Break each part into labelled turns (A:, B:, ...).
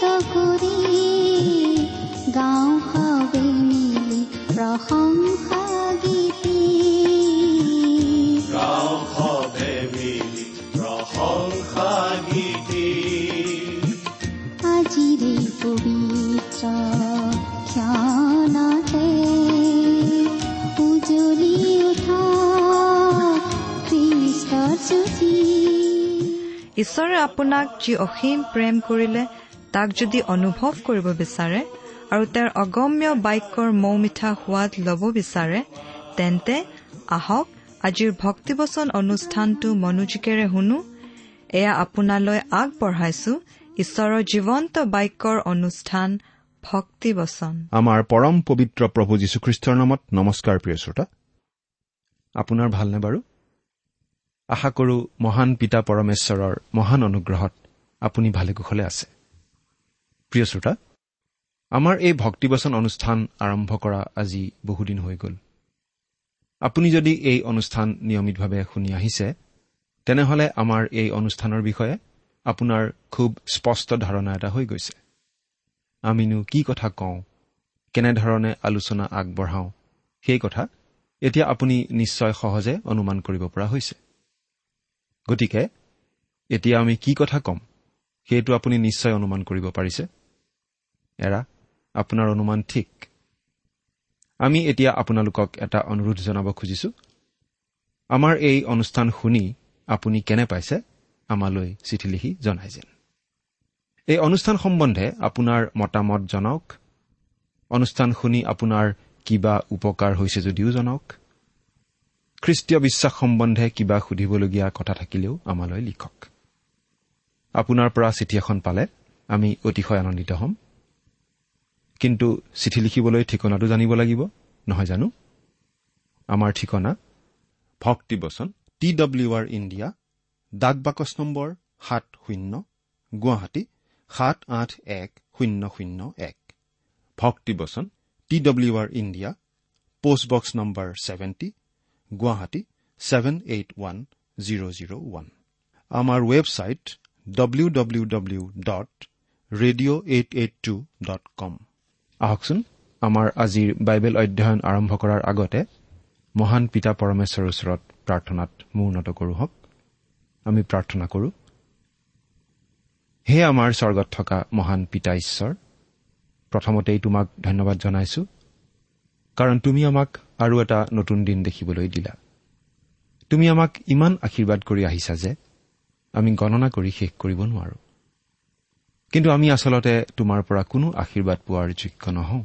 A: কৰি গাঁও হাবে মিলি প্ৰশংসা গীতি আজিৰে পবিত্ৰ ক্ষণতে উজলি উঠা খ্ৰীষ্টৰ জ্যোতি
B: ঈশ্বৰে আপোনাক যি অসীম প্ৰেম কৰিলে তাক যদি অনুভৱ কৰিব বিচাৰে আৰু তেওঁৰ অগম্য বাক্যৰ মৌ মিঠা সোৱাদ ল'ব বিচাৰে তেন্তে আহক আজিৰ ভক্তিবচন অনুষ্ঠানটো মনোযোগেৰে শুনো। এয়া আপোনালৈ আগবঢ়াইছো। ঈশ্বৰৰ জীৱন্ত বাক্যৰ অনুষ্ঠান ভক্তিবচন।
C: আমাৰ পৰম পবিত্ৰ প্ৰভু যীশুখ্ৰীষ্টৰ নামত নমস্কাৰ প্ৰিয় শ্ৰোতা। আপোনাৰ ভালনে বাৰু? আশা কৰো মহান পিতা পৰমেশ্বৰৰ মহান অনুগ্ৰহত আপুনি ভালে কুশলে আছে। প্ৰিয় শ্ৰোতা আমাৰ এই ভক্তিবচন অনুষ্ঠান আৰম্ভ কৰা আজি বহুদিন হৈ গ'ল। আপুনি যদি এই অনুষ্ঠান নিয়মিতভাৱে শুনি আহিছে তেনেহলে আমাৰ এই অনুষ্ঠানৰ বিষয়ে আপোনাৰ খুব স্পষ্ট ধাৰণা এটা হৈ গৈছে। আমিনো কি কথা কওঁ কেনেধৰণে আলোচনা আগবঢ়াওঁ সেই কথা এতিয়া আপুনি নিশ্চয় সহজে অনুমান কৰিব পৰা হৈছে। গতিকে এতিয়া আমি কি কথা ক'ম সেইটো আপুনি নিশ্চয় অনুমান কৰিব পাৰিছে। এৰা আপোনাৰ অনুমান ঠিক। আমি এতিয়া আপোনালোকক এটা অনুৰোধ জনাব খুজিছো। আমাৰ এই অনুষ্ঠান শুনি আপুনি কেনে পাইছে আমালৈ চিঠি লিখি জনাই যেন। এই অনুষ্ঠান সম্বন্ধে আপোনাৰ মতামত জনাওক। অনুষ্ঠান শুনি আপোনাৰ কিবা উপকাৰ হৈছে যদিও জনাওক। খ্ৰীষ্টীয় বিশ্বাস সম্বন্ধে কিবা সুধিবলগীয়া কথা থাকিলেও আমালৈ লিখক। আপোনাৰ পৰা চিঠি এখন পালে আমি অতিশয় আনন্দিত হ'ম। কিন্তু চিঠি লিখিবলৈ ঠিকনাটো জানিব লাগিব। নহয় জানো? আমাৰ ঠিকনা ভক্তিবচন টি ডব্লিউ আৰ ইণ্ডিয়া ডাক বাকচ নম্বৰ সাত শূন্য গুৱাহাটী সাত আঠ এক শূন্য শূন্য এক। Bhaktibachan T W R India post box number seventy Guwahati seven eight one zero' zero' one. আমাৰ website W W W dot radio' eight eight two dot com আহকচোন আমাৰ আজিৰ বাইবেল অধ্যয়ন আৰম্ভ কৰাৰ আগতে মহান পিতা পৰমেশ্বৰৰ ওচৰত প্ৰাৰ্থনাত মূৰ্ণত কৰোঁ হওক। আমি প্ৰাৰ্থনা কৰোঁ হে আমাৰ স্বৰ্গত থকা মহান পিতা ঈশ্বৰ প্ৰথমতেই তোমাক ধন্যবাদ জনাইছো কাৰণ তুমি আমাক আৰু এটা নতুন দিন দেখিবলৈ দিলা। তুমি আমাক ইমান আশীৰ্বাদ কৰি আহিছা যে আমি গণনা কৰি শেষ কৰিব নোৱাৰো। কিন্তু আমি আচলতে তোমাৰ পৰা কোনো আশীৰ্বাদ পোৱাৰ যোগ্য নহওঁ।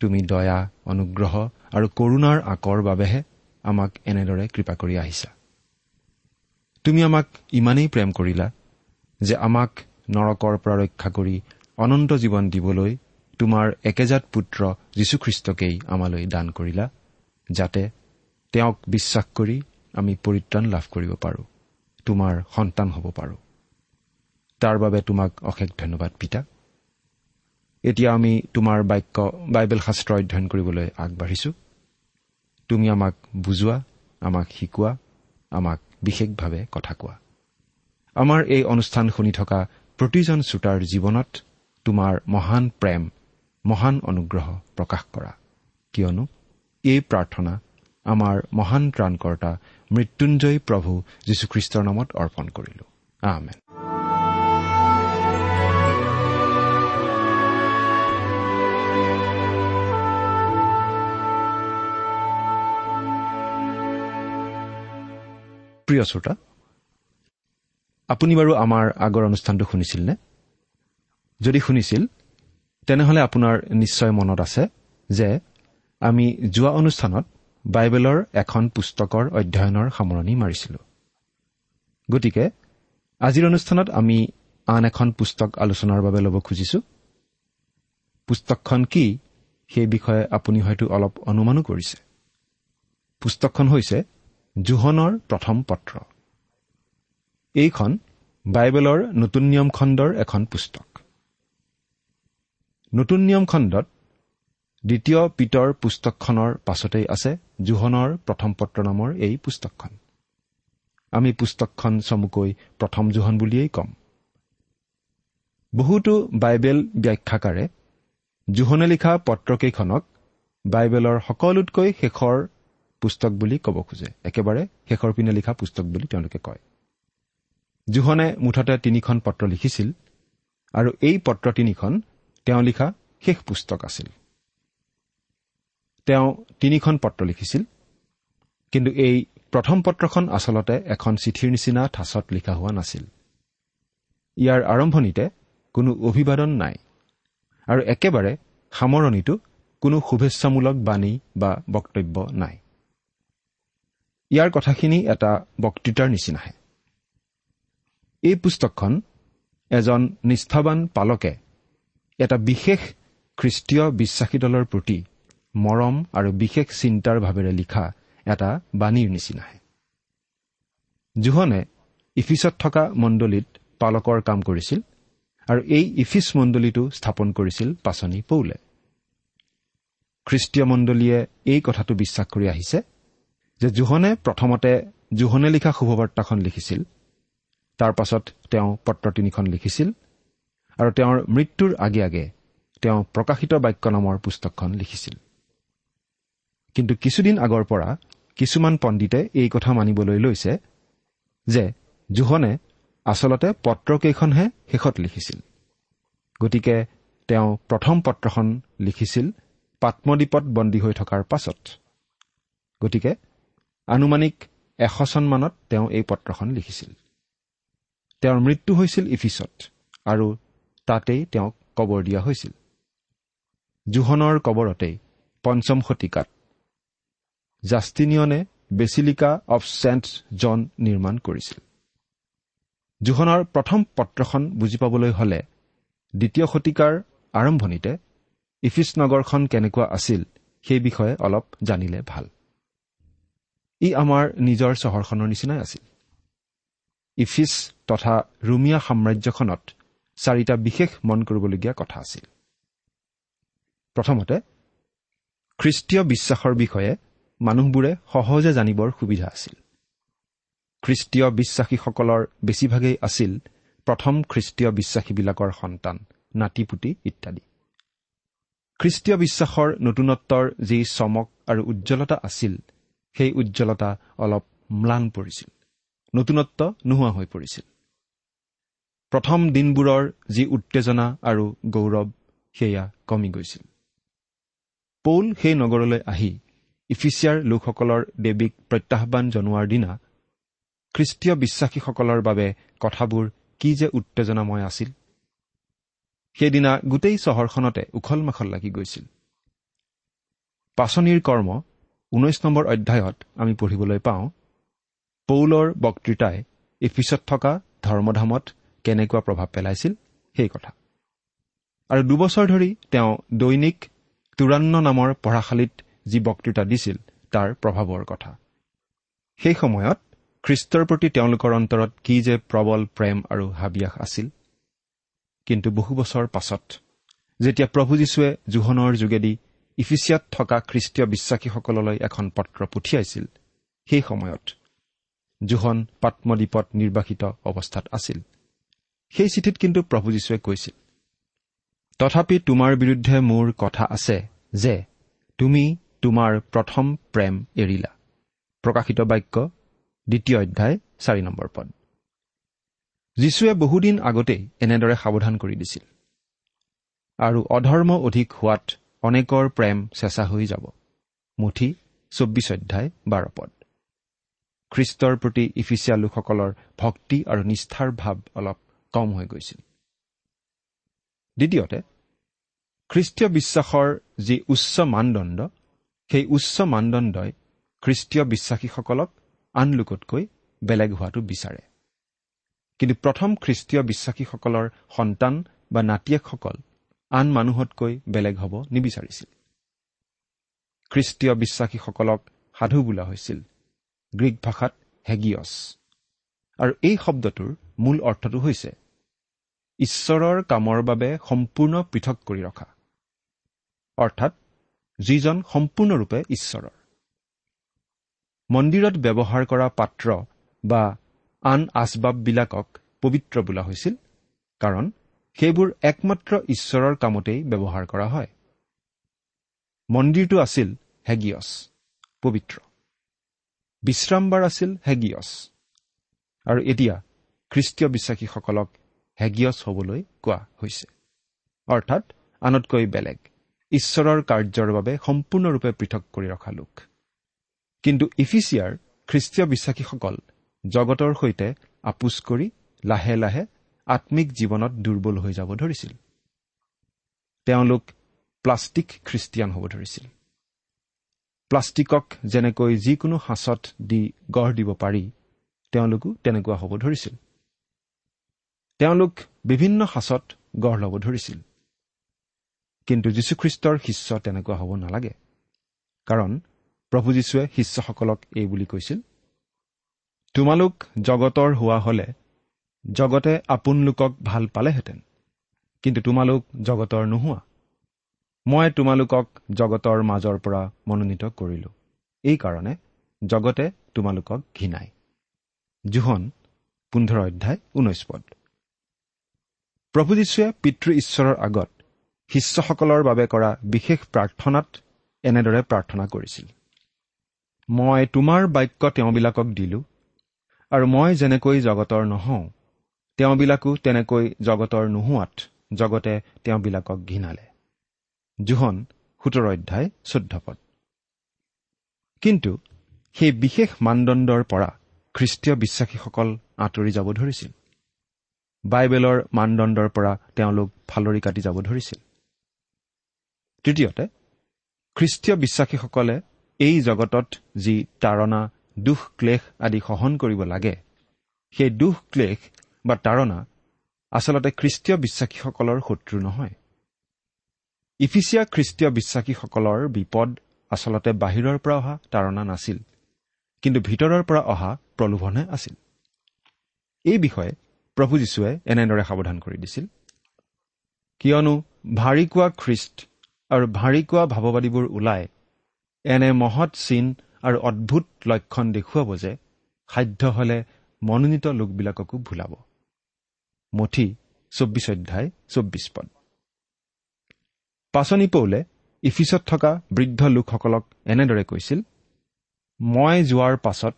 C: তুমি দয়া অনুগ্ৰহ আৰু কৰুণাৰ আকৰ বাবেহে আমাক এনেদৰে কৃপা কৰি আহিছা। তুমি আমাক ইমানেই প্ৰেম কৰিলা যে আমাক নৰকৰ পৰা ৰক্ষা কৰি অনন্ত জীৱন দিবলৈ তোমাৰ একেজাত পুত্ৰ যীশুখ্ৰীষ্টকেই আমালৈ দান কৰিলা যাতে তেওঁক বিশ্বাস কৰি আমি পৰিত্ৰাণ লাভ কৰিব পাৰোঁ তোমাৰ সন্তান হ'ব পাৰোঁ। তাৰ বাবে তোমাক অশেষ ধন্যবাদ পিতা। এতিয়া আমি তোমাৰ বাক্য বাইবেল শাস্ত্ৰ অধ্যয়ন কৰিবলৈ আগবাঢ়িছো। তুমি আমাক বুজোৱা আমাক শিকোৱা আমাক বিশেষভাৱে কথা কোৱা। আমাৰ এই অনুষ্ঠান শুনি থকা প্ৰতিজন শ্ৰোতাৰ জীৱনত তোমাৰ মহান প্ৰেম মহান অনুগ্ৰহ প্ৰকাশ কৰা। কিয়নো এই প্ৰাৰ্থনা আমাৰ মহান ত্ৰাণকৰ্তা মৃত্যুঞ্জয়ী প্ৰভু যীশুখ্ৰীষ্টৰ নামত অৰ্পণ কৰিলো। আমেন। প্ৰিয় শ্ৰোতা আপুনি বাৰু আমাৰ আগৰ অনুষ্ঠানটো শুনিছিল নে যদি শুনিছিল তেনেহলে আপোনাৰ নিশ্চয় মনত আছে যে আমি যোৱা অনুষ্ঠানত বাইবেলৰ এখন পুস্তকৰ অধ্যয়নৰ সামৰণি মাৰিছিলো। গতিকে আজিৰ অনুষ্ঠানত আমি আন এখন পুস্তক আলোচনাৰ বাবে ল'ব খুজিছো। পুস্তকখন কি সেই বিষয়ে আপুনি হয়তো অলপ অনুমানো কৰিছে। পুস্তকখন হৈছে জোহনৰ প্ৰথম পত্ৰ। এইখন বাইবেলৰ নতুন নিয়ম খণ্ডৰ এখন পুস্তক। নতুন নিয়ম খণ্ডত দ্বিতীয় পিতৰ পুস্তকখনৰ পাছতেই আছে জোহনৰ প্ৰথম পত্ৰ নামৰ এই পুস্তকখন। আমি পুস্তকখন চমুকৈ প্ৰথম জোহন বুলিয়েই ক'ম। বহুতো বাইবেল ব্যাখ্যাকাৰে জোহনে লিখা পত্ৰকেইখনক বাইবেলৰ সকলোতকৈ শেষৰ পুস্তক বুলি ক'ব খোজে। একেবাৰে শেষৰ পিনে লিখা পুস্তক বুলি তেওঁলোকে কয়। জোহনে মুঠতে তিনিখন পত্ৰ লিখিছিল আৰু এই পত্ৰ তিনিখন তেওঁ লিখা শেষ পুস্তক আছিল। তেওঁ তিনিখন পত্ৰ লিখিছিল কিন্তু এই প্ৰথম পত্ৰখন আচলতে এখন চিঠিৰ নিচিনা ঠাচত লিখা হোৱা নাছিল। ইয়াৰ আৰম্ভণিতে কোনো অভিবাদন নাই আৰু একেবাৰে সামৰণিতো কোনো শুভেচ্ছামূলক বাণী বা বক্তব্য নাই। ইয়াৰ কথাখিনি এটা বক্তৃতাৰ নিচিনাহে। এই পুস্তকখন এজন নিষ্ঠাবান পালকে এটা বিশেষ খ্ৰীষ্টীয় বিশ্বাসী দলৰ প্ৰতি মৰম আৰু বিশেষ চিন্তাৰ ভাৱেৰে লিখা এটা বাণীৰ নিচিনাহে। জোহনে ইফিছত থকা মণ্ডলীত পালকৰ কাম কৰিছিল আৰু এই ইফিছ মণ্ডলীটো স্থাপন কৰিছিল পাচনি পৌলে। খ্ৰীষ্টীয় মণ্ডলীয়ে এই কথাটো বিশ্বাস কৰি আহিছে যে জোহনে প্ৰথমতে জোহনে লিখা শুভবাৰ্তাখন লিখিছিল তাৰ পাছত তেওঁ পত্ৰ তিনিখন লিখিছিল আৰু তেওঁৰ মৃত্যুৰ আগে আগে তেওঁ প্ৰকাশিত বাক্য নামৰ পুস্তকখন লিখিছিল। কিন্তু কিছুদিন আগৰ পৰা কিছুমান পণ্ডিতে এই কথা মানিবলৈ লৈছে যে জোহনে আচলতে পত্ৰকেইখনহে শেষত লিখিছিল। গতিকে তেওঁ প্ৰথম পত্ৰখন লিখিছিল পাত্মদ্বীপত বন্দী হৈ থকাৰ পাছত। গতিকে আনুমানিক এশ চনমানত তেওঁ এই পত্ৰখন লিখিছিল। তেওঁৰ মৃত্যু হৈছিল ইফিছত আৰু তাতেই তেওঁক কবৰ দিয়া হৈছিল। জোহনৰ কবৰতেই পঞ্চম শতিকাত জাষ্টিনিয়নে বেচিলিকা অৱ ছেণ্ট জন নিৰ্মাণ কৰিছিল। জোহনৰ প্ৰথম পত্ৰখন বুজি পাবলৈ হলে দ্বিতীয় শতিকাৰ আৰম্ভণিতে ইফিছ নগৰখন কেনেকুৱা আছিল সেই বিষয়ে অলপ জানিলে ভাল। ই আমাৰ নিজৰ চহৰখনৰ নিচিনাই আছিল। ইফিছ তথা ৰুমিয়া সাম্ৰাজ্যখনত চাৰিটা বিশেষ মন কৰিবলগীয়া কথা আছিল। প্ৰথমতে খ্ৰীষ্টীয় বিশ্বাসৰ বিষয়ে মানুহবোৰে সহজে জানিবৰ সুবিধা আছিল। খ্ৰীষ্টীয় বিশ্বাসীসকলৰ বেছিভাগেই আছিল প্ৰথম খ্ৰীষ্টীয় বিশ্বাসীবিলাকৰ সন্তান নাতিপুতি ইত্যাদি। খ্ৰীষ্টীয় বিশ্বাসৰ নতুনত্বৰ যি চমক আৰু উজ্জ্বলতা আছিল সেই উজ্জ্বলতা অলপ ম্লান পৰিছিল। নতুনত্ব নোহোৱা হৈ পৰিছিল। প্ৰথম দিনবোৰৰ যি উত্তেজনা আৰু গৌৰৱ সেয়া কমি গৈছিল। পৌল সেই নগৰলৈ আহি ইফিচিয়াৰ লোকসকলৰ দেৱীক প্ৰত্যাহ্বান জনোৱাৰ দিনা খ্ৰীষ্টীয় বিশ্বাসীসকলৰ বাবে কথাবোৰ কি যে উত্তেজনাময় আছিল। সেইদিনা গোটেই চহৰখনতে উখল মাখল লাগি গৈছিল। পাচনিৰ কৰ্ম ঊনৈশ নম্বৰ অধ্যায়ত আমি পঢ়িবলৈ পাওঁ পৌলৰ বক্তৃতাই ইফিচত থকা ধৰ্মধামত কেনেকুৱা প্ৰভাৱ পেলাইছিল সেই কথা। আৰু দুবছৰ ধৰি তেওঁ দৈনিক তুৰান্ন নামৰ পঢ়াশালীত যি বক্তৃতা দিছিল তাৰ প্ৰভাৱৰ কথা। সেই সময়ত খ্ৰীষ্টৰ প্ৰতি তেওঁলোকৰ অন্তৰত কি যে প্ৰবল প্ৰেম আৰু হাবিয়াস আছিল। কিন্তু বহু বছৰ পাছত যেতিয়া প্ৰভু যীশুৱে জোহনৰ যোগেদি ইফিচিয়াত থকা খ্ৰীষ্টীয় বিশ্বাসীসকললৈ এখন পত্ৰ পঠিয়াইছিল। সেই সময়ত জোহন পাত্মদ্বীপত নিৰ্বাসিত অৱস্থাত আছিল। সেই চিঠিত কিন্তু প্ৰভু যীশুৱে কৈছিল তথাপি তোমাৰ বিৰুদ্ধে মোৰ কথা আছে যে তুমি তোমাৰ প্ৰথম প্ৰেম এৰিলা প্ৰকাশিত বাক্য দ্বিতীয় অধ্যায় চাৰি নম্বৰ পদ। যীশুৱে বহুদিন আগতেই এনেদৰে সাৱধান কৰি দিছিল। আৰু অধৰ্ম অধিক হোৱাত অনেকৰ প্ৰেম চেঁচা হৈ যাব। মুঠি চৌব্বিছ অধ্যায় বাৰ পদ। খ্ৰীষ্টৰ প্ৰতি ইফিচিয়া লোকসকলৰ ভক্তি আৰু নিষ্ঠাৰ ভাৱ অলপ কম হৈ গৈছিল। দ্বিতীয়তে খ্ৰীষ্টীয় বিশ্বাসৰ যি উচ্চ মানদণ্ড সেই উচ্চ মানদণ্ডই খ্ৰীষ্টীয় বিশ্বাসীসকলক আন লোকতকৈ বেলেগ হোৱাটো বিচাৰে। কিন্তু প্ৰথম খ্ৰীষ্টীয় বিশ্বাসীসকলৰ সন্তান বা নাতিয়েকসকল আন মানুহতকৈ বেলেগ হ'ব নিবিচাৰিছিল। খ্ৰীষ্টীয় বিশ্বাসীসকলক সাধু বোলা হৈছিল গ্ৰীক ভাষাত হেগিয়ছ। আৰু এই শব্দটোৰ মূল অৰ্থটো হৈছে ঈশ্বৰৰ কামৰ বাবে সম্পূৰ্ণ পৃথক কৰি ৰখা। অৰ্থাৎ যিজন সম্পূৰ্ণৰূপে ঈশ্বৰৰ। মন্দিৰত ব্যৱহাৰ কৰা পাত্ৰ বা আন আচবাববিলাকক পবিত্ৰ বোলা হৈছিল কাৰণ সেইবোৰ একমাত্ৰ ঈশ্বৰৰ কামতেই ব্যৱহাৰ কৰা হয়। মন্দিৰটো আছিল হেগিয়ছ পবিত্ৰ। বিশ্ৰামবাৰ আছিল হেগিয়ছ। আৰু এতিয়া খ্ৰীষ্টীয় বিশ্বাসীসকলক হেগিয়ছ হবলৈ কোৱা হৈছে। অৰ্থাৎ আনতকৈ বেলেগ ঈশ্বৰৰ কাৰ্যৰ বাবে সম্পূৰ্ণৰূপে পৃথক কৰি ৰখা লোক। কিন্তু ইফিচিয়াৰ খ্ৰীষ্টীয় বিশ্বাসীসকল জগতৰ সৈতে আপোচ কৰি লাহে লাহে আম্মিক জীৱনত দুৰ্বল হৈ যাব ধৰিছিল। তেওঁলোক প্লাষ্টিক খ্ৰীষ্টিয়ান হ'ব ধৰিছিল। প্লাষ্টিকক যেনেকৈ যিকোনো সাঁচত দি গঢ় দিব পাৰি তেওঁলোকো তেনেকুৱা হ'ব ধৰিছিল। তেওঁলোক বিভিন্ন সাঁচত গঢ় ল'ব ধৰিছিল। কিন্তু যীশুখ্ৰীষ্টৰ শিষ্য তেনেকুৱা হ'ব নালাগে। কাৰণ প্ৰভু যীশুৱে শিষ্যসকলক এই বুলি কৈছিল তোমালোক জগতৰ হোৱা হলে জগতে আপোন লোকক ভাল পালেহেঁতেন। কিন্তু তোমালোক জগতৰ নোহোৱা। মই তোমালোকক জগতৰ মাজৰ পৰা মনোনীত কৰিলো। এইকাৰণে জগতে তোমালোকক ঘৃণাই। জোহন পোন্ধৰ অধ্যায় ঊনৈছ পদ। প্ৰভু যীশুৱে পিতৃ ঈশ্বৰৰ আগত শিষ্যসকলৰ বাবে কৰা বিশেষ প্ৰাৰ্থনাত এনেদৰে প্ৰাৰ্থনা কৰিছিল। মই তোমাৰ বাক্য তেওঁবিলাকক দিলো আৰু মই যেনেকৈ জগতৰ নহওঁ তেওঁবিলাকো তেনেকৈ জগতৰ নোহোৱাত জগতে তেওঁবিলাকক ঘৃণালে। জোহন সোতৰ অধ্যায় চৈধ্য পদ। কিন্তু সেই বিশেষ মানদণ্ডৰ পৰা খ্ৰীষ্টীয় বিশ্বাসীসকল আঁতৰি যাব ধৰিছিল। বাইবেলৰ মানদণ্ডৰ পৰা তেওঁলোক ফালৰি কাটি যাব ধৰিছিল। তৃতীয়তে খ্ৰীষ্টীয় বিশ্বাসীসকলে এই জগতত যি তাৰণা দুখ ক্লেশ আদি সহন কৰিব লাগে সেই দুখ ক্লেশ বা তাৰণা আচলতে খ্ৰীষ্টীয় বিশ্বাসীসকলৰ শত্ৰু নহয়। ইফিচিয়া খ্ৰীষ্টীয় বিশ্বাসীসকলৰ বিপদ আচলতে বাহিৰৰ পৰা অহা তাৰণা নাছিল কিন্তু ভিতৰৰ পৰা অহা প্ৰলোভনহে আছিল। এই বিষয়ে প্ৰভু যীশুৱে এনেদৰে সাৱধান কৰি দিছিল। কিয়নো ভাৰী কোৱা খ্ৰীষ্ট আৰু ভাৰী কোৱা ভাৱবাদীবোৰ ওলাই এনে মহৎ চিন আৰু অদ্ভুত লক্ষণ দেখুৱাব যে সাধ্য হলে মনোনীত লোকবিলাককো ভুলাব। মঠি চৌব্বিছ অধ্যায় চৌব্বিছ পদ। পাচনি পৌলে ইফিচত থকা বৃদ্ধ লোকসকলক এনেদৰে কৈছিল মই যোৱাৰ পাছত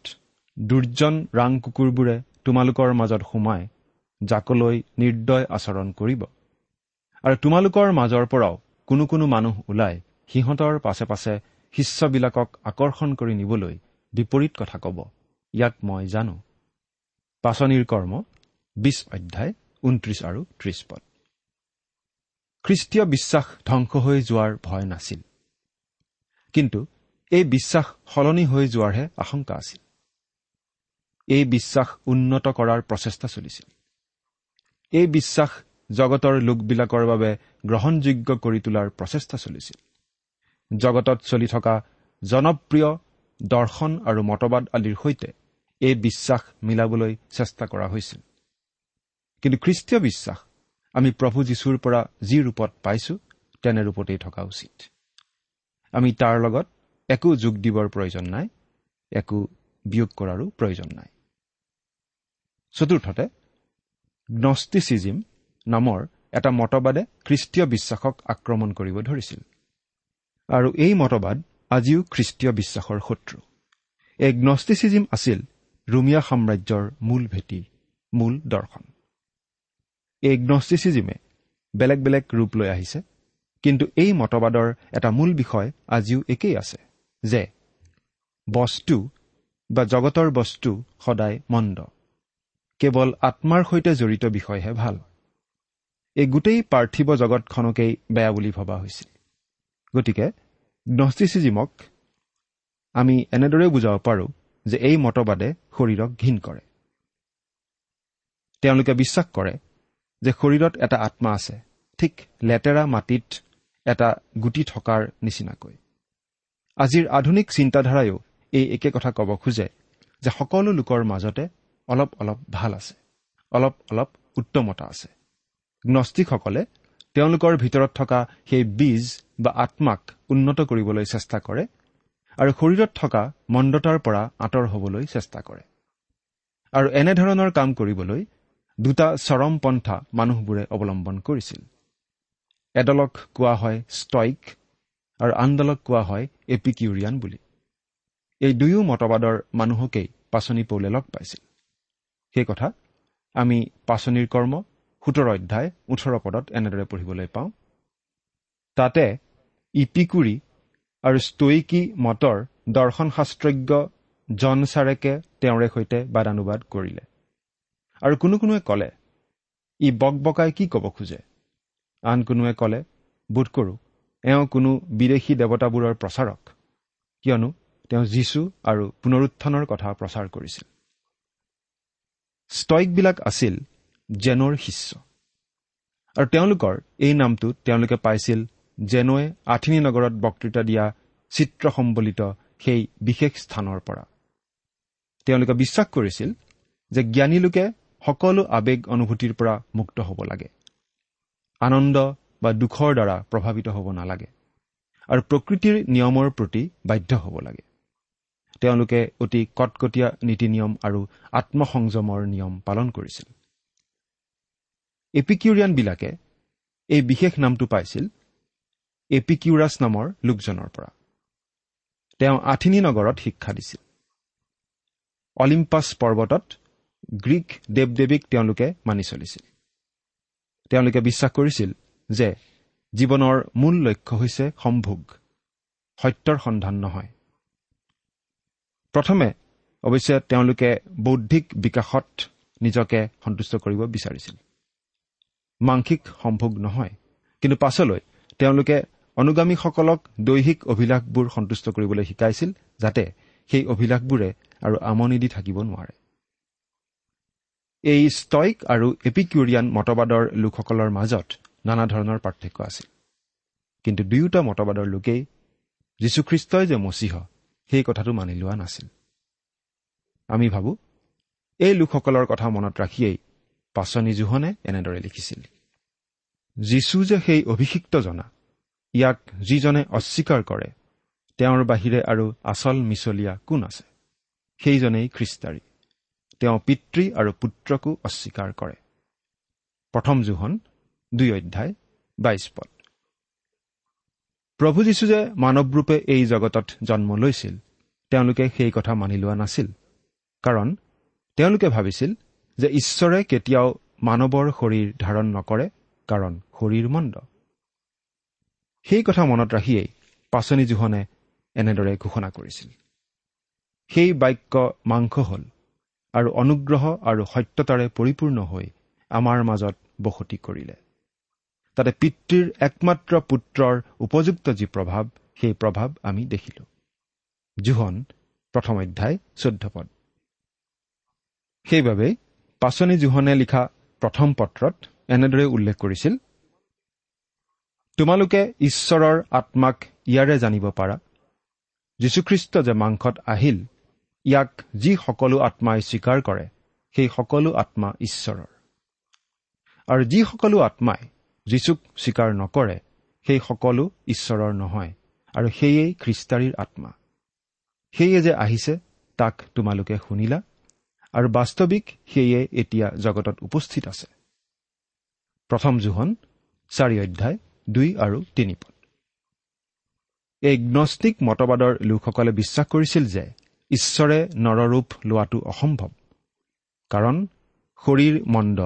C: দুৰ্জন ৰাং কুকুৰবোৰে তোমালোকৰ মাজত সোমাই জাকলৈ নিৰ্দয় আচৰণ কৰিব। আৰু তোমালোকৰ মাজৰ পৰাও কোনো কোনো মানুহ ওলাই সিহঁতৰ পাছে পাছে শিষ্যবিলাকক আকৰ্ষণ কৰি নিবলৈ বিপৰীত কথা ক'ব। ইয়াক মই জানো। পাচনিৰ কৰ্ম বিছ অধ্যায় ঊনত্ৰিছ আৰু ত্ৰিছ পদ। খ্ৰীষ্টীয় বিশ্বাস ধ্বংস হৈ যোৱাৰ ভয় নাছিল। কিন্তু এই বিশ্বাস সলনি হৈ যোৱাৰহে আশংকা আছিল। এই বিশ্বাস উন্নত কৰাৰ প্ৰচেষ্টা চলিছিল। এই বিশ্বাস জগতৰ লোকবিলাকৰ বাবে গ্ৰহণযোগ্য কৰি তোলাৰ প্ৰচেষ্টা চলিছিল। জগতত চলি থকা জনপ্ৰিয় দৰ্শন আৰু মতবাদ আদিৰ সৈতে এই বিশ্বাস মিলাবলৈ চেষ্টা কৰা হৈছিল। কিন্তু খ্ৰীষ্টীয় বিশ্বাস আমি প্ৰভু যীশুৰ পৰা যি ৰূপত পাইছো তেনে ৰূপতেই থকা উচিত। আমি তাৰ লগত একো যোগ দিবৰ প্ৰয়োজন নাই একো বিয়োগ কৰাৰো প্ৰয়োজন নাই। চতুৰ্থতে গ্নষ্টিচিজিম নামৰ এটা মতবাদে খ্ৰীষ্টীয় বিশ্বাসক আক্ৰমণ কৰিব ধৰিছিল। আৰু এই মতবাদ আজিও খ্ৰীষ্টীয় বিশ্বাসৰ শত্ৰু। এই গ্নষ্টিচিজিম আছিল ৰোমিয়া সাম্ৰাজ্যৰ মূল ভেটি মূল দৰ্শন। এই গ্নষ্টিচিজিমে বেলেগ বেলেগ ৰূপ লৈ আহিছে। কিন্তু এই মতবাদৰ এটা মূল বিষয় আজিও একেই আছে যে বস্তু বা জগতৰ বস্তু সদায় মন্দ। কেৱল আত্মাৰ সৈতে জড়িত বিষয়হে ভাল। এই গোটেই পাৰ্থিৱ জগতখনকেই বেয়া বুলি ভবা হৈছিল গতিকে গ্নষ্টিচিজিমক আমি এনেদৰেও বুজাব পাৰোঁ যে এই মতবাদে শৰীৰক ঘীন কৰে। তেওঁলোকে বিশ্বাস কৰে যে শৰীৰত এটা আত্মা আছে ঠিক লেতেৰা মাটিত এটা গুটি থকাৰ নিচিনাকৈ। আজিৰ আধুনিক চিন্তাধাৰায়ো এই একে কথা ক'ব খোজে যে সকলো লোকৰ মাজতে অলপ অলপ ভাল আছে অলপ অলপ উত্তমতা আছে। গ্নষ্টিকসকলে তেওঁলোকৰ ভিতৰত থকা সেই বীজ বা আত্মাক উন্নত কৰিবলৈ চেষ্টা কৰে আৰু শৰীৰত থকা মন্দতাৰ পৰা আঁতৰ হ'বলৈ চেষ্টা কৰে। আৰু এনেধৰণৰ কাম কৰিবলৈ দুটা চৰম পন্থা মানুহবোৰে অৱলম্বন কৰিছিল। এডলক কোৱা হয় ষ্টইক আৰু আনডলক কোৱা হয় এপিকিউৰিয়ান বুলি। এই দুয়ো মতবাদৰ মানুহকেই পাচনি পৌলে লগ পাইছিল। সেই কথা আমি পাচনিৰ কৰ্ম সোতৰ অধ্যায় ওঠৰ পদত এনেদৰে পঢ়িবলৈ পাওঁ। তাতে ইপিকুৰি আৰু ষ্টইকী মতৰ দৰ্শনশাস্ত্ৰজ্ঞ জন চাৰেকে তেওঁৰে সৈতে বাদানুবাদ কৰিলে। আৰু কোনো কোনোৱে ক'লে ই বক বকাই কি ক'ব খোজে? আন কোনোৱে ক'লে বোধ কৰোঁ এওঁ কোনো বিদেশী দেৱতাবোৰৰ প্ৰচাৰক কিয়নো তেওঁ যীশু আৰু পুনৰুত্থানৰ কথা প্ৰচাৰ কৰিছিল। ষ্টইকবিলাক আছিল জেনৰ শিষ্য। আৰু তেওঁলোকৰ এই নামটো তেওঁলোকে পাইছিল জেনোৱে আঠিনী নগৰত বক্তৃতা দিয়া চিত্ৰসম্বলিত সেই বিশেষ স্থানৰ পৰা। তেওঁলোকে বিশ্বাস কৰিছিল যে জ্ঞানী লোকে সকলো আৱেগ অনুভূতিৰ পৰা মুক্ত হ'ব লাগে। আনন্দ বা দুখৰ দ্বাৰা প্ৰভাৱিত হ'ব নালাগে। আৰু প্ৰকৃতিৰ নিয়মৰ প্ৰতি বাধ্য হ'ব লাগে। তেওঁলোকে অতি কটকটীয়া নীতি নিয়ম আৰু আত্মসংযমৰ নিয়ম পালন কৰিছিল। এপিকিউৰিয়ানবিলাকে এই বিশেষ নামটো পাইছিল এপিকিউৰাছ নামৰ লোকজনৰ পৰা। তেওঁ আঠিনী নগৰত শিক্ষা দিছিল। অলিম্পাছ পৰ্বতত গ্ৰীক দেৱ দেৱীক তেওঁলোকে মানি চলিছিল। তেওঁলোকে বিশ্বাস কৰিছিল যে জীৱনৰ মূল লক্ষ্য হৈছে সম্ভোগ সত্যৰ সন্ধান নহয়। প্ৰথমে অৱশ্যে তেওঁলোকে বৌদ্ধিক বিকাশত নিজকে সন্তুষ্ট কৰিব বিচাৰিছিল। মাংসিক সম্ভোগ নহয় কিন্তু পাছলৈ তেওঁলোকে অনুগামীসকলক দৈহিক অভিলাষবোৰ সন্তুষ্ট কৰিবলৈ শিকাইছিল যাতে সেই অভিলাষবোৰে আৰু আমনি দি থাকিব নোৱাৰে। এই ষ্টইক আৰু এপিকিউৰিয়ান মতবাদৰ লোকসকলৰ মাজত নানা ধৰণৰ পাৰ্থক্য আছিল। কিন্তু দুয়োটা মতবাদৰ লোকেই যীশুখ্ৰীষ্টই যে মচীহ সেই কথাটো মানি লোৱা নাছিল। আমি ভাবোঁ এই লোকসকলৰ কথা মনত ৰাখিয়েই পাচনি জোহনে এনেদৰে লিখিছিল। যীশু যে সেই অভিষিক্ত জনা ইয়াক যিজনে অস্বীকাৰ কৰে তেওঁৰ বাহিৰে আৰু আচল মিছলীয়া কোন আছে? সেইজনেই খ্ৰীষ্টাৰী। তেওঁ পিতৃ আৰু পুত্ৰকো অস্বীকাৰ কৰে। প্ৰথম জোহন দুই অধ্যায় বাইছ পদ। প্ৰভু যীশু যে মানৱৰূপে এই জগতত জন্ম লৈছিল তেওঁলোকে সেই কথা মানি লোৱা নাছিল। কাৰণ তেওঁলোকে ভাবিছিল যে ঈশ্বৰে কেতিয়াও মানৱৰ শৰীৰ ধাৰণ নকৰে কাৰণ শৰীৰ মন্দ। সেই কথা মনত ৰাখিয়েই পাচনি জোহনে এনেদৰে ঘোষণা কৰিছিল। সেই বাক্য মাংস হ'ল আৰু অনুগ্ৰহ আৰু সত্যতাৰে পৰিপূৰ্ণ হৈ আমাৰ মাজত বসতি কৰিলে। তাতে পিতৃৰ একমাত্ৰ পুত্ৰৰ উপযুক্ত যি প্ৰভাৱ সেই প্ৰভাৱ আমি দেখিলো। জোহন প্ৰথম অধ্যায় চৈধ্য পদ। সেইবাবেই পাচনি জোহনে লিখা প্ৰথম পত্ৰত এনেদৰে উল্লেখ কৰিছিল তোমালোকে ঈশ্বৰৰ আত্মাক ইয়াৰে জানিব পাৰা। যীশুখ্ৰীষ্ট যে মাংসত আহিল ইয়াক যি সকলো আত্মাই স্বীকাৰ কৰে সেই সকলো আত্মা ঈশ্বৰৰ। আৰু যি সকলো আত্মাই যীচুক স্বীকাৰ নকৰে সেই সকলো ঈশ্বৰৰ নহয় আৰু সেয়েই খ্ৰীষ্টাৰীৰ আত্মা। সেয়ে যে আহিছে তাক তোমালোকে শুনিলা আৰু বাস্তৱিক সেয়ে এতিয়া জগতত উপস্থিত আছে। প্ৰথম জোহন চাৰি অধ্যায় দুই আৰু তিনি পদ। এই গ্নষ্টিক মতবাদৰ লোকসকলে বিশ্বাস কৰিছিল যে ঈশ্বৰে নৰৰূপ লোৱাটো অসম্ভৱ। কাৰণ শৰীৰ মন্দ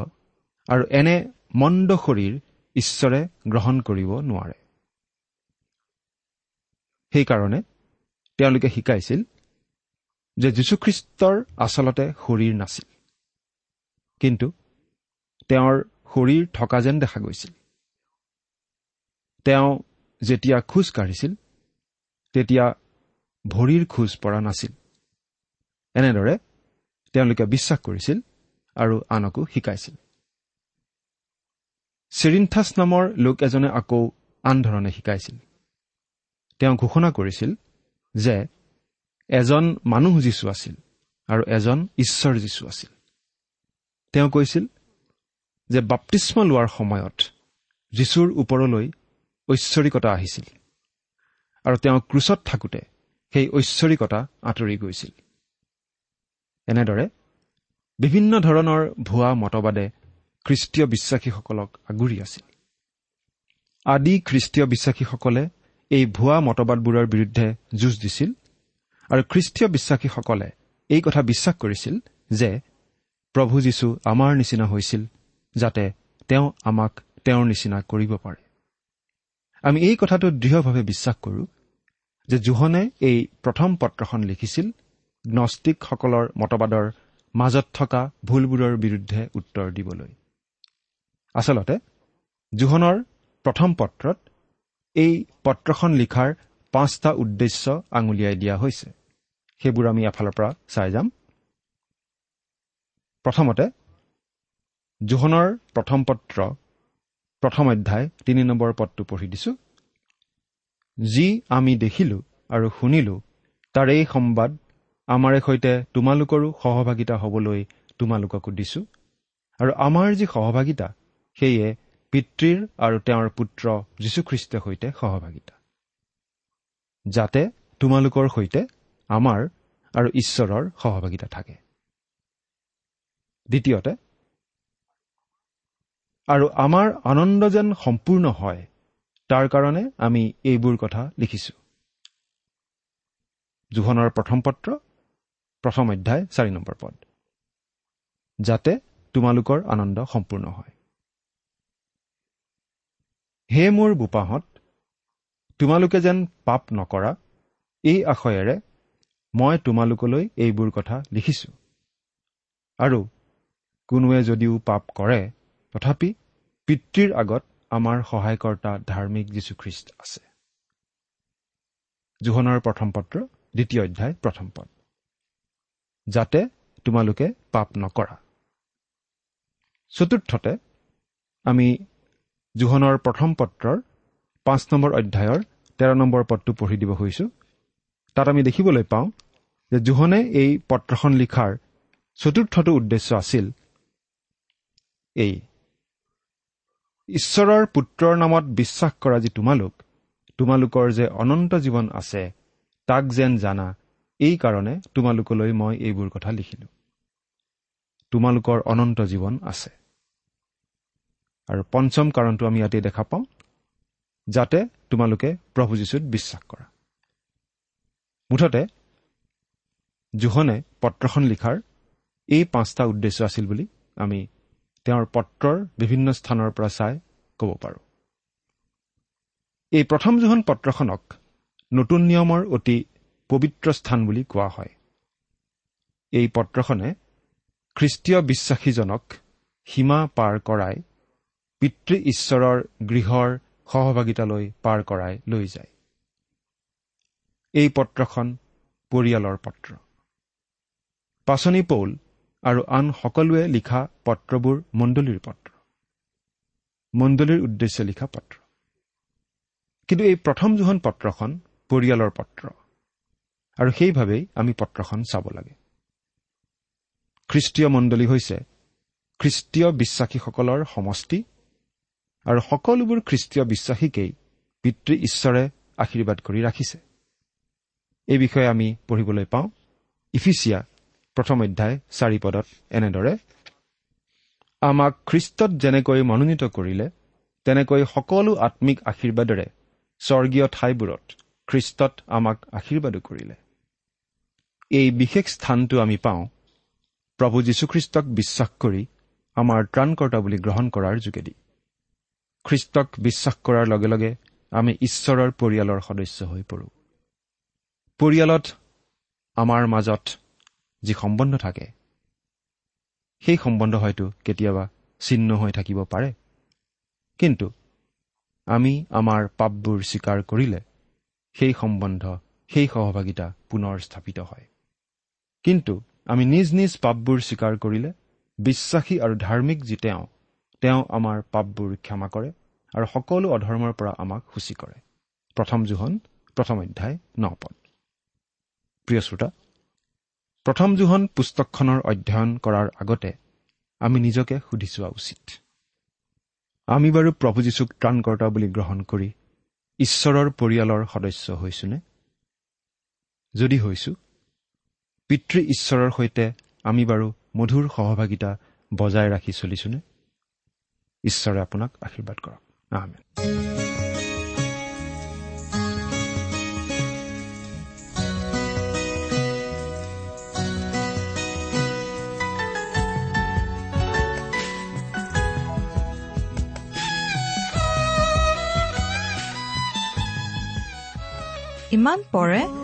C: আৰু এনে মন্দ শৰীৰ ঈশ্বৰে গ্ৰহণ কৰিব নোৱাৰে। সেইকাৰণে তেওঁলোকে শিকাইছিল যে যীশুখ্ৰীষ্টৰ আচলতে শৰীৰ নাছিল। কিন্তু তেওঁৰ শৰীৰ থকা যেন দেখা গৈছিল। তেওঁ যেতিয়া খোজ কাঢ়িছিল তেতিয়া ভৰিৰ খোজ পৰা নাছিল। এনেদৰে তেওঁলোকে বিশ্বাস কৰিছিল আৰু আনকো শিকাইছিল। চিৰিন্থাছ নামৰ লোক এজনে আকৌ আন ধৰণে শিকাইছিল। তেওঁ ঘোষণা কৰিছিল যে এজন মানুহ যীশু আছিল আৰু এজন ঈশ্বৰ যীশু আছিল। তেওঁ কৈছিল যে বাপ্তিস্ম লোৱাৰ সময়ত যীশুৰ ওপৰলৈ ঐশ্বৰিকতা আহিছিল আৰু তেওঁ ক্ৰুচত থাকোঁতে সেই ঐশ্বৰিকতা আঁতৰি গৈছিল। এনেদৰে বিভিন্ন ধৰণৰ ভুৱা মতবাদে খ্ৰীষ্টীয় বিশ্বাসীসকলক আগুৰি আছিল। আদি খ্ৰীষ্টীয় বিশ্বাসীসকলে এই ভুৱা মতবাদবোৰৰ বিৰুদ্ধে যুঁজ দিছিল আৰু খ্ৰীষ্টীয় বিশ্বাসীসকলে এই কথা বিশ্বাস কৰিছিল যে প্ৰভু যীশু আমাৰ নিচিনা হৈছিল যাতে তেওঁ আমাক তেওঁৰ নিচিনা কৰিব পাৰে। আমি এই কথাটো দৃঢ়ভাৱে বিশ্বাস কৰোঁ যে জোহনে এই প্ৰথম পত্ৰখন লিখিছিল গ্নষ্টিকসকলৰ মতবাদৰ মাজত থকা ভুলবোৰৰ বিৰুদ্ধে উত্তৰ দিবলৈ। আচলতে জোহনৰ প্ৰথম পত্ৰত এই পত্ৰখন লিখাৰ পাঁচটা উদ্দেশ্য আঙুলিয়াই দিয়া হৈছে। সেইবোৰ আমি এফালৰ পৰা চাই যাম। প্ৰথমতে জোহনৰ প্ৰথম পত্ৰ প্ৰথম অধ্যায় তিনি নম্বৰ পদটো পঢ়ি দিছো। যি আমি দেখিলো আৰু শুনিলো তাৰ এই সম্বাদ আমাৰে সৈতে তোমালোকৰো সহভাগিতা হ'বলৈ তোমালোককো দিছো। আৰু আমাৰ যি সহভাগিতা সেয়ে পিতৃৰ আৰু তেওঁৰ পুত্ৰ যীশুখ্ৰীষ্টৰ সৈতে সহভাগিতা। যাতে তোমালোকৰ সৈতে আমাৰ আৰু ঈশ্বৰৰ সহভাগিতা থাকে। দ্বিতীয়তে আৰু আমাৰ আনন্দ যেন সম্পূৰ্ণ হয় তাৰ কাৰণে আমি এইবোৰ কথা লিখিছো। জোহনৰ প্ৰথম পত্ৰ প্ৰথম অধ্যায় চাৰি নম্বৰ পদ। যাতে তোমালোকৰ আনন্দ সম্পূৰ্ণ হয়। হে মোৰ বোপাহঁত তোমালোকে যেন পাপ নকৰা এই আশয়েৰে মই তোমালোকলৈ এইবোৰ কথা লিখিছো। আৰু কোনোৱে যদিও পাপ কৰে তথাপি পিতৃৰ আগত আমাৰ সহায়কৰ্তা ধাৰ্মিক যীশুখ্ৰীষ্ট আছে। জোহনৰ প্ৰথম পত্ৰ দ্বিতীয় অধ্যায় প্ৰথম পদ। যাতে তোমালোকে পাপ নকৰা। চতুৰ্থতে আমি জোহনৰ প্ৰথম পত্ৰৰ পাঁচ নম্বৰ অধ্যায়ৰ তেৰ নম্বৰ পদটো পঢ়ি দিব খুজিছোঁ তাত আমি দেখিবলৈ পাওঁ যে জোহনে এই পত্ৰখন লিখাৰ চতুৰ্থটো উদ্দেশ্য আছিল এই। ঈশ্বৰৰ পুত্ৰৰ নামত বিশ্বাস কৰা যি তোমালোক তোমালোকৰ যে অনন্ত জীৱন আছে তাক যেন জানা এই কাৰণে তোমালোকলৈ মই এইবোৰ কথা লিখিলো। তোমালোকৰ অনন্ত জীৱন আছে। আৰু পঞ্চম কাৰণটো আমি ইয়াতেই দেখা পাওঁ যাতে তোমালোকে প্ৰভু যীশুত বিশ্বাস কৰা। মুঠতে জোহনে পত্ৰখন লিখাৰ এই পাঁচটা উদ্দেশ্য আছিল বুলি আমি তেওঁৰ পত্ৰৰ বিভিন্ন স্থানৰ পৰা চাই ক'ব পাৰোঁ। এই প্ৰথম জোহন পত্ৰখনক নতুন নিয়মৰ অতি পবিত্ৰ স্থান বুলি কোৱা হয়। এই পত্ৰখনে খ্ৰীষ্টীয় বিশ্বাসীজনক সীমা পাৰ কৰাই পিতৃ ঈশ্বৰৰ গৃহৰ সহভাগিতালৈ পাৰ কৰাই লৈ যায়। এই পত্ৰখন পৰিয়ালৰ পত্ৰ। পাচনি পৌল আৰু আন সকলোৱে লিখা পত্ৰবোৰ মণ্ডলীৰ পত্ৰ। মণ্ডলীৰ উদ্দেশ্যে লিখা পত্ৰ। কিন্তু এই প্ৰথম জোহন পত্ৰখন পৰিয়ালৰ পত্ৰ। আৰু সেইবাবেই আমি পত্ৰখন চাব লাগে। খ্ৰীষ্টীয় মণ্ডলী হৈছে খ্ৰীষ্টীয় বিশ্বাসীসকলৰ সমষ্টি আৰু সকলোবোৰ খ্ৰীষ্টীয় বিশ্বাসীকেই পিতৃ ঈশ্বৰে আশীৰ্বাদ কৰি ৰাখিছে। এই বিষয়ে আমি পঢ়িবলৈ পাওঁ। ইফিচিয়া প্ৰথম অধ্যায় চাৰি পদত এনেদৰে আমাক খ্ৰীষ্টত যেনেকৈ মনোনীত কৰিলে তেনেকৈ সকলো আত্মিক আশীৰ্বাদেৰে স্বৰ্গীয় ঠাইবোৰত খ্ৰীষ্টত আমাক আশীৰ্বাদো কৰিলে। এই বিশেষ স্থানটো আমি পাওঁ প্ৰভু যীশুখ্ৰীষ্টক বিশ্বাস কৰি আমাৰ ত্ৰাণকৰ্তা বুলি গ্ৰহণ কৰাৰ যোগেদি। খ্ৰীষ্টক বিশ্বাস কৰাৰ লগে লগে আমি ঈশ্বৰৰ পৰিয়ালৰ সদস্য হৈ পৰোঁ। পৰিয়ালত আমাৰ মাজত যি সম্বন্ধ থাকে সেই সম্বন্ধ হয়তো কেতিয়াবা চিহ্ন হৈ থাকিব পাৰে। কিন্তু আমি আমাৰ পাপবোৰ স্বীকাৰ কৰিলে সেই সম্বন্ধ সেই সহভাগিতা পুনৰ স্থাপিত হয়। কিন্তু আমি নিজ নিজ পাপবোৰ স্বীকাৰ কৰিলে বিশ্বাসী আৰু ধাৰ্মিক যি তেওঁ তেওঁ আমাৰ পাপবোৰ ক্ষমা কৰে আৰু সকলো অধৰ্মৰ পৰা আমাক সূচী কৰে। প্ৰথম জোহন প্ৰথম অধ্যায় ন পদ প্ৰিয় শ্ৰোতা প্ৰথম জোহন পুস্তকখনৰ অধ্যয়ন কৰাৰ আগতে আমি নিজকে সুধি চোৱা উচিত। আমি বাৰু প্ৰভু যীশুক ত্ৰাণকৰ্তা বুলি গ্ৰহণ কৰি ঈশ্বৰৰ পৰিয়ালৰ সদস্য হৈছোনে? যদি হৈছো পিতৃ ঈশ্বৰৰ সৈতে আমি বাৰু মধুৰ সহভাগিতা বজাই ৰাখি চলিছোনে? ঈশ্বৰে আপোনাক আশীৰ্বাদ কৰক।
B: ইমান পৰে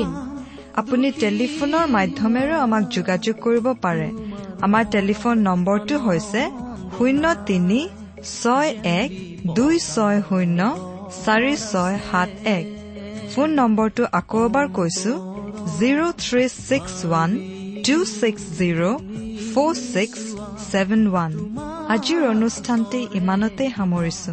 D: ইন
B: আপুনি টেলিফোনৰ মাধ্যমেৰেও আমাক যোগাযোগ কৰিব পাৰে। আমাৰ টেলিফোন নম্বৰটো হৈছে শূন্য তিনি ছয় এক দুই ছয় শূন্য চাৰি ছয় সাত এক। ফোন নম্বৰটো আকৌ এবাৰ কৈছো zero' three six one two six zero' four six seven one আজিৰ অনুষ্ঠানটি ইমানতে সামৰিছো।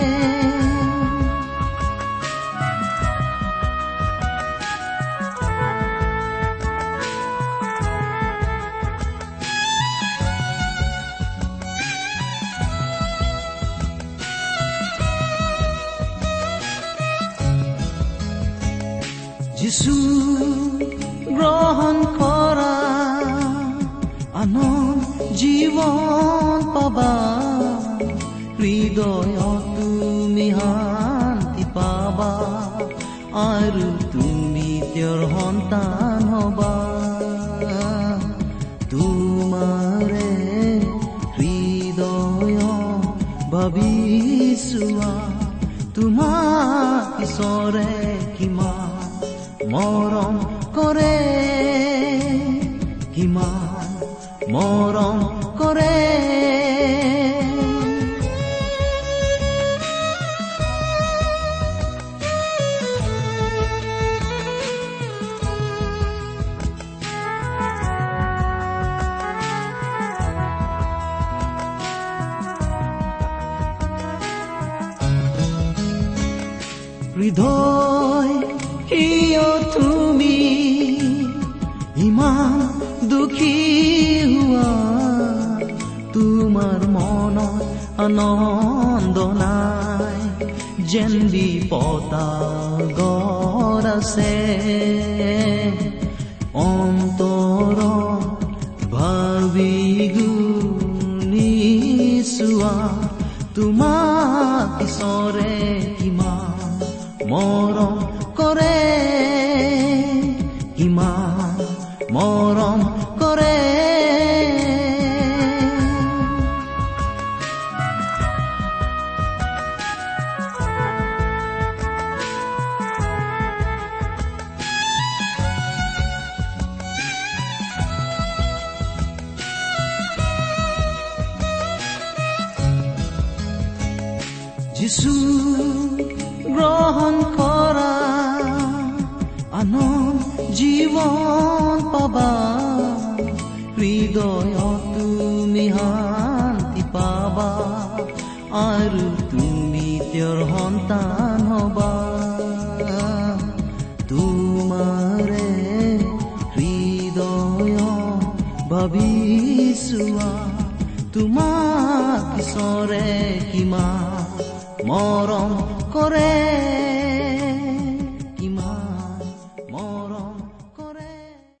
E: পাবা হৃদয় তুমি শান্তি পাবা। আৰু তুমি তেওঁৰ সন্তান হবা। তোমাৰে হৃদয় ভাবিছোৱা। তোমাক ঈশ্বৰে আনন্দ নাই যেন বিপদাগৰ আছে।